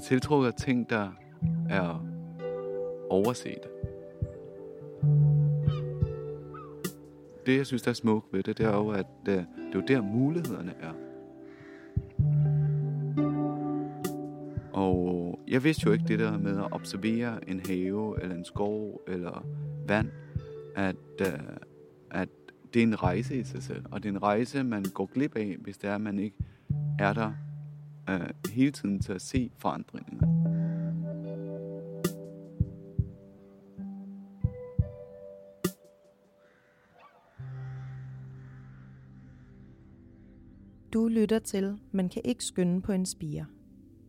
bliver tiltrukket af ting, der er overset. Det, jeg synes, der er smukt ved det, det er jo, at øh, det er jo der, mulighederne er. Og jeg vidste jo ikke det der med at observere en have, eller en skov, eller vand, at, øh, at det er en rejse i sig selv. Og det er en rejse, man går glip af, hvis det er, at man ikke er der uh, hele tiden til at se forandringer. Du lytter til Man kan ikke skynde på en spire.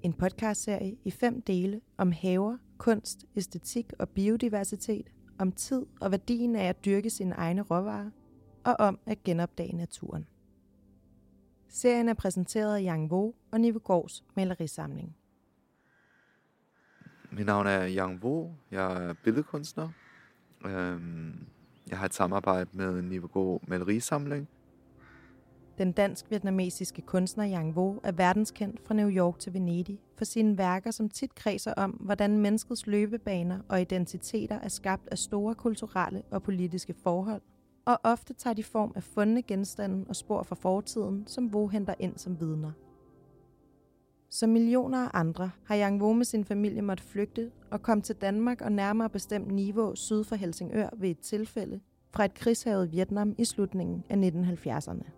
En podcastserie i fem dele om haver, kunst, æstetik og biodiversitet, om tid og værdien af at dyrke sine egne råvarer, og om at genopdage naturen. Serien er præsenteret af Yang Vo og Nivegårds malerisamling. Mit navn er Yang Vo. Jeg er billedkunstner. Øhm, jeg har et samarbejde med Nivegård Malerisamling, den dansk-vietnamesiske kunstner Yang Vo er verdenskendt fra New York til Venedig for sine værker, som tit kredser om, hvordan menneskets løbebaner og identiteter er skabt af store kulturelle og politiske forhold, og ofte tager de form af fundne genstande og spor fra fortiden, som Vo henter ind som vidner. Som millioner af andre har Yang Vo med sin familie måtte flygte og kom til Danmark og nærmere bestemt Niveau syd for Helsingør ved et tilfælde fra et krigshavet Vietnam i slutningen af 1970'erne.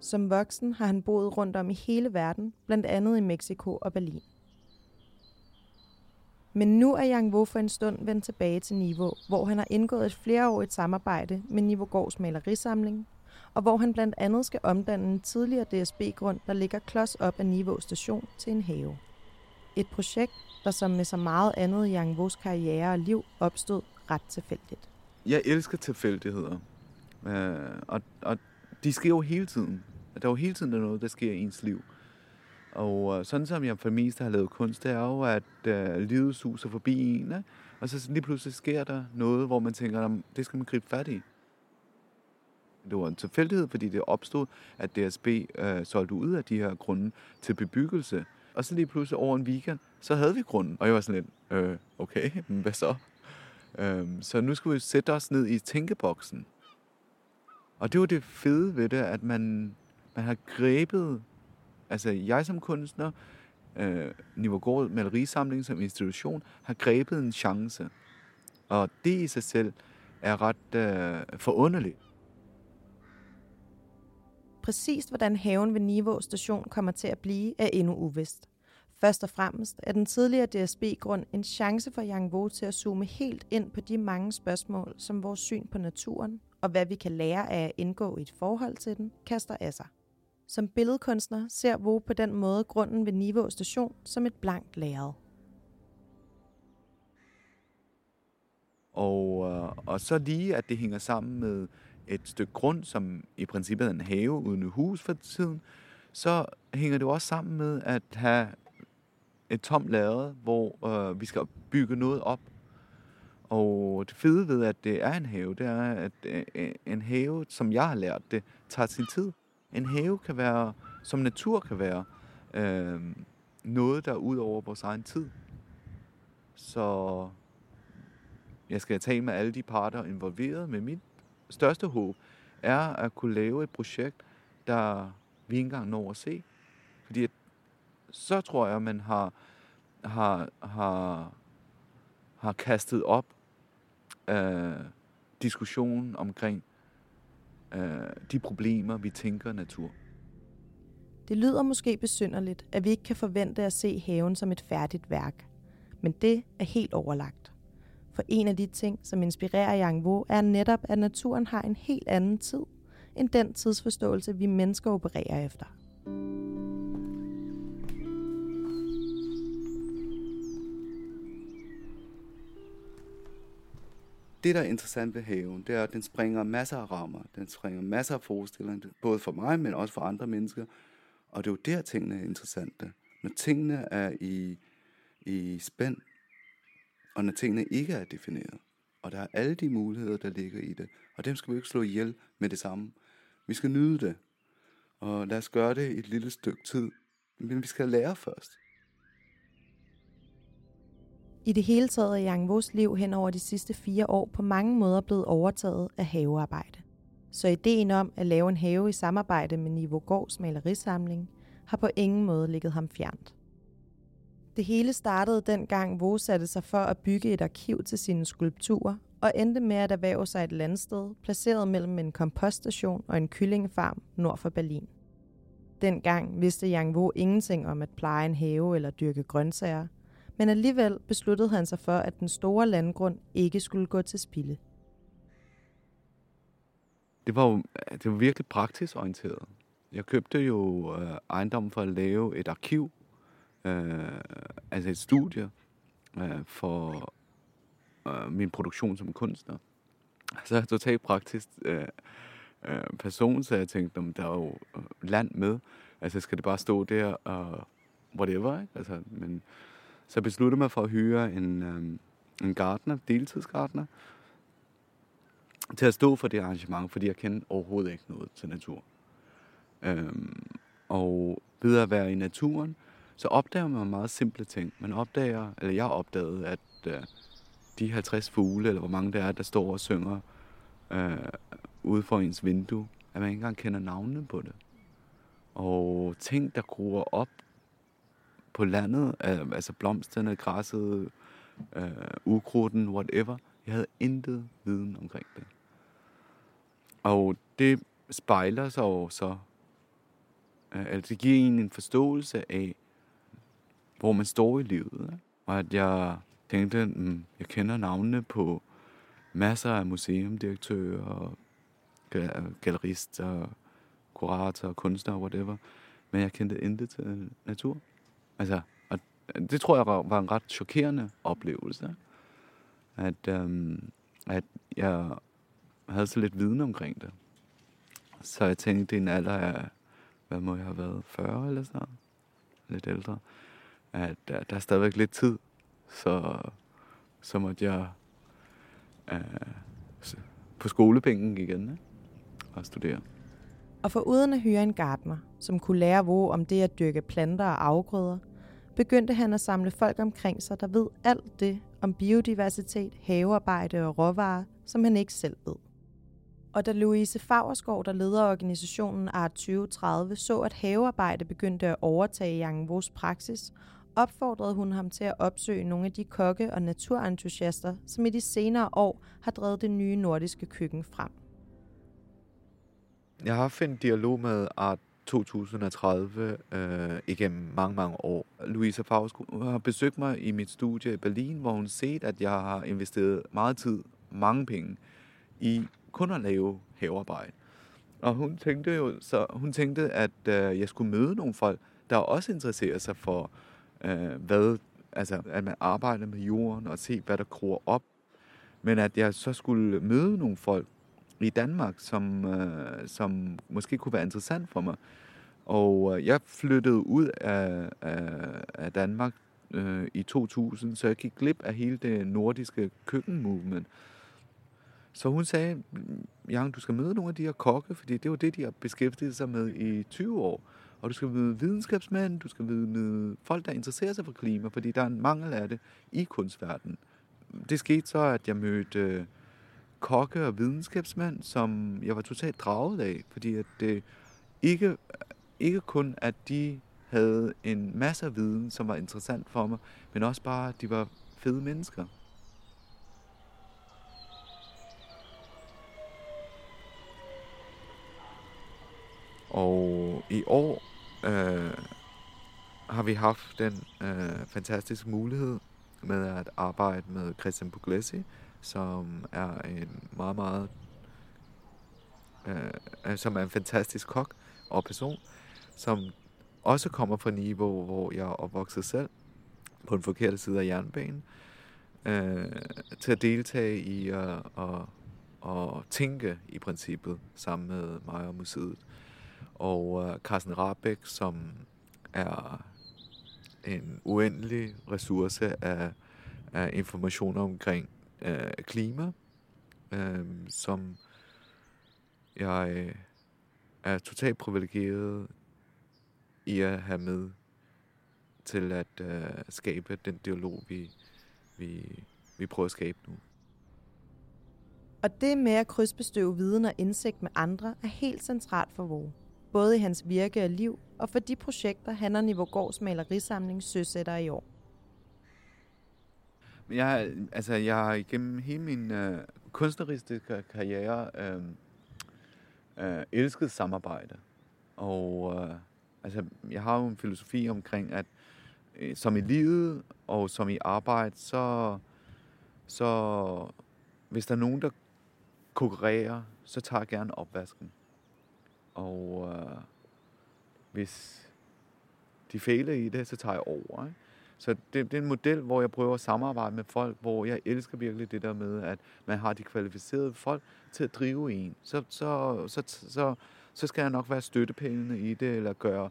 Som voksen har han boet rundt om i hele verden, blandt andet i Mexico og Berlin. Men nu er Yang Wu for en stund vendt tilbage til Niveau, hvor han har indgået et flereårigt samarbejde med Niveau Gårds malerisamling, og hvor han blandt andet skal omdanne en tidligere DSB-grund, der ligger klods op af Niveau station, til en have. Et projekt, der som med så meget andet i Yang Wus karriere og liv opstod ret tilfældigt. Jeg elsker tilfældigheder, øh, og, og de sker jo hele tiden. Der er jo hele tiden noget, der sker i ens liv. Og øh, sådan som jeg for det meste har lavet kunst, det er jo, at øh, livet suser forbi en, ikke? og så lige pludselig sker der noget, hvor man tænker, det skal man gribe fat i. Det var en tilfældighed, fordi det opstod, at DSB øh, solgte ud af de her grunde til bebyggelse. Og så lige pludselig over en weekend, så havde vi grunden. Og jeg var sådan lidt, øh, okay, men hvad så? Øh, så nu skulle vi sætte os ned i tænkeboksen. Og det var det fede ved det, at man man har grebet, altså jeg som kunstner, øh, Nivågård Malerisamling som institution, har grebet en chance. Og det i sig selv er ret øh, forunderligt. Præcis hvordan haven ved Nivå station kommer til at blive, er endnu uvist. Først og fremmest er den tidligere DSB-grund en chance for Yang Vo til at zoome helt ind på de mange spørgsmål, som vores syn på naturen og hvad vi kan lære af at indgå i et forhold til den, kaster af sig. Som billedkunstner ser Vo på den måde grunden ved Niveau station som et blankt lærred. Og, øh, og så lige, at det hænger sammen med et stykke grund, som i princippet er en have uden et hus for tiden, så hænger det også sammen med at have et tomt lærred, hvor øh, vi skal bygge noget op. Og det fede ved, at det er en have, det er, at øh, en have, som jeg har lært det, tager sin tid. En have kan være, som natur kan være, øh, noget, der er ud over vores egen tid. Så jeg skal tale med alle de parter involveret, men mit største håb er at kunne lave et projekt, der vi ikke engang når at se. Fordi at, så tror jeg, man har, har, har, har kastet op øh, diskussionen omkring øh, de problemer, vi tænker natur. Det lyder måske besynderligt, at vi ikke kan forvente at se haven som et færdigt værk. Men det er helt overlagt. For en af de ting, som inspirerer Yang Wu, er netop, at naturen har en helt anden tid, end den tidsforståelse, vi mennesker opererer efter. Det, der er interessant ved haven, det er, at den springer masser af rammer. Den springer masser af forestillinger, både for mig, men også for andre mennesker. Og det er jo der, tingene er interessante. Når tingene er i, i spænd, og når tingene ikke er defineret. Og der er alle de muligheder, der ligger i det. Og dem skal vi ikke slå ihjel med det samme. Vi skal nyde det. Og lad os gøre det i et lille stykke tid. Men vi skal lære først. I det hele taget er Yang Vos liv hen over de sidste fire år på mange måder blevet overtaget af havearbejde. Så ideen om at lave en have i samarbejde med Niveau Gårds malerisamling har på ingen måde ligget ham fjernt. Det hele startede dengang Vo satte sig for at bygge et arkiv til sine skulpturer og endte med at erhverve sig et landsted placeret mellem en kompoststation og en kyllingefarm nord for Berlin. Dengang vidste Yang Vo ingenting om at pleje en have eller dyrke grøntsager, men alligevel besluttede han sig for, at den store landgrund ikke skulle gå til spilde. Det var jo det var virkelig praktisk orienteret. Jeg købte jo øh, ejendommen for at lave et arkiv, øh, altså et studie øh, for øh, min produktion som kunstner. Så er jeg totalt praktisk øh, øh, person, så jeg tænkte, om der er jo øh, land med. Altså skal det bare stå der og whatever, ikke? Altså, men så jeg besluttede mig for at hyre en, øh, en gartner, deltidsgartner, til at stå for det arrangement, fordi jeg kender overhovedet ikke noget til natur. Øhm, og ved at være i naturen, så opdager man meget simple ting. Man opdager, eller jeg opdagede, at øh, de 50 fugle, eller hvor mange der er, der står og synger øh, ude for ens vindue, at man ikke engang kender navnene på det. Og ting, der gror op på landet, øh, altså blomsterne, græsset, øh, ukrudten, whatever, jeg havde intet viden omkring det. Og det spejler sig jo så, øh, altså det giver en en forståelse af, hvor man står i livet. Ikke? Og at jeg tænkte, mm, jeg kender navnene på masser af museumdirektører, gallerister, kuratorer, kunstnere, whatever. Men jeg kendte intet til natur. Altså, og øh, det tror jeg var en ret chokerende oplevelse. At, øhm, at jeg havde så lidt viden omkring det. Så jeg tænkte, i en alder af, hvad må jeg have været, 40 eller sådan Lidt ældre at der, der er stadigvæk lidt tid, så, så måtte jeg øh, på skolepengen igen ikke? og studere. Og for uden at hyre en gartner, som kunne lære Vo om det at dyrke planter og afgrøder, begyndte han at samle folk omkring sig, der ved alt det om biodiversitet, havearbejde og råvarer, som han ikke selv ved. Og da Louise Fagerskov, der leder organisationen Art 2030, så at havearbejde begyndte at overtage Yang Vos praksis, opfordrede hun ham til at opsøge nogle af de kokke- og naturentusiaster, som i de senere år har drevet det nye nordiske køkken frem. Jeg har haft en dialog med Art 2030 øh, igennem mange, mange år. Louisa Fagersko har besøgt mig i mit studie i Berlin, hvor hun set, at jeg har investeret meget tid, mange penge, i kun at lave havearbejde. Og hun tænkte jo, så hun tænkte, at øh, jeg skulle møde nogle folk, der også interesserer sig for øh, hvad, altså at man arbejder med jorden og se, hvad der gror op. Men at jeg så skulle møde nogle folk i Danmark, som, øh, som måske kunne være interessant for mig. Og øh, jeg flyttede ud af, af, af Danmark øh, i 2000, så jeg gik glip af hele det nordiske køkkenmovement. Så hun sagde, Jan, du skal møde nogle af de her kokke, fordi det var det, de har beskæftiget sig med i 20 år. Og du skal møde videnskabsmænd, du skal møde folk, der interesserer sig for klima, fordi der er en mangel af det i kunstverdenen. Det skete så, at jeg mødte øh, kokke og videnskabsmand, som jeg var totalt draget af, fordi at det ikke, ikke kun, at de havde en masse af viden, som var interessant for mig, men også bare, at de var fede mennesker. Og i år øh, har vi haft den øh, fantastiske mulighed med at arbejde med Christian Puglisi, som er en meget, meget øh, øh, som er en fantastisk kok og person, som også kommer fra Niveau, hvor jeg er opvokset selv, på den forkerte side af jernbanen, øh, til at deltage i at og, og tænke i princippet sammen med mig og museet og øh, Carsten Rabeck, som er en uendelig ressource af, af informationer omkring øh, klima, øh, som jeg øh, er totalt privilegeret i at have med til at øh, skabe den dialog, vi, vi, vi prøver at skabe nu. Og det med at krydsbestøve viden og indsigt med andre er helt centralt for Vore. Både i hans virke og liv, og for de projekter, han og Nivågårds malerisamling søsætter i år. Jeg, altså, jeg har igennem hele min øh, kunstneriske karriere øh, øh, elsket samarbejde. Og øh, altså, jeg har jo en filosofi omkring, at øh, som i livet og som i arbejde, så, så hvis der er nogen, der konkurrerer, så tager jeg gerne opvasken. Og øh, hvis de fejler i det, så tager jeg over. Ikke? Så det, det er en model, hvor jeg prøver at samarbejde med folk, hvor jeg elsker virkelig det der med, at man har de kvalificerede folk til at drive en. Så, så, så, så, så skal jeg nok være støttepælene i det, eller gøre,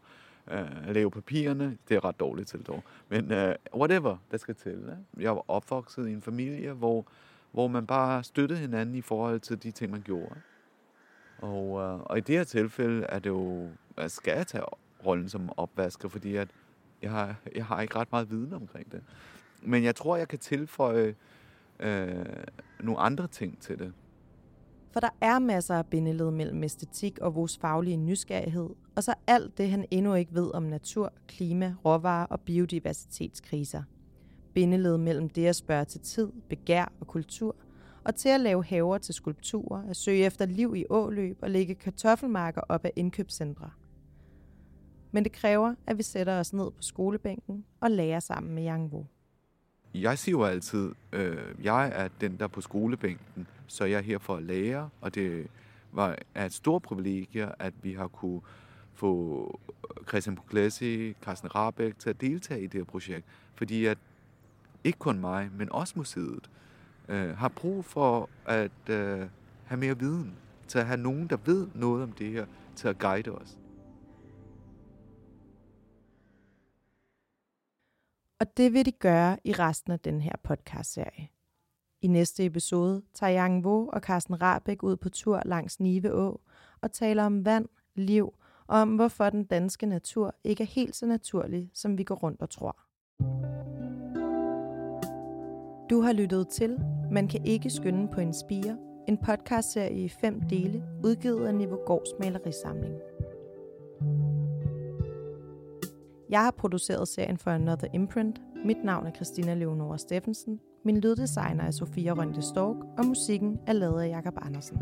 øh, lave papirerne. Det er ret dårligt til dog. Men øh, whatever, der skal til. Ikke? Jeg var opvokset i en familie, hvor, hvor man bare støttede hinanden i forhold til de ting, man gjorde. Og, øh, og i det her tilfælde er det jo, skal jeg tage rollen som opvasker, fordi at jeg har, jeg har ikke ret meget viden omkring det. Men jeg tror, jeg kan tilføje øh, nogle andre ting til det. For der er masser af bindeled mellem æstetik og vores faglige nysgerrighed, og så alt det, han endnu ikke ved om natur, klima, råvarer og biodiversitetskriser. Bindeled mellem det at spørge til tid, begær og kultur, og til at lave haver til skulpturer, at søge efter liv i åløb og lægge kartoffelmarker op af indkøbscentre – men det kræver, at vi sætter os ned på skolebænken og lærer sammen med Yang Wu. Jeg siger jo altid, øh, jeg er den, der er på skolebænken, så jeg er her for at lære, og det var er et stort privilegie, at vi har kunne få Christian Puglesi, Carsten Rabeck til at deltage i det her projekt, fordi at ikke kun mig, men også museet, øh, har brug for at øh, have mere viden, til at have nogen, der ved noget om det her, til at guide os. Og det vil de gøre i resten af den her podcast-serie. I næste episode tager Yang Vo og Carsten Rabeck ud på tur langs Nive Å og taler om vand, liv og om, hvorfor den danske natur ikke er helt så naturlig, som vi går rundt og tror. Du har lyttet til Man kan ikke skynde på en spire, en podcastserie i fem dele, udgivet af Niveau Gårds malerisamling. Jeg har produceret serien for Another Imprint. Mit navn er Christina Leonora Steffensen. Min lyddesigner er Sofia Rønde Stork, og musikken er lavet af Jakob Andersen.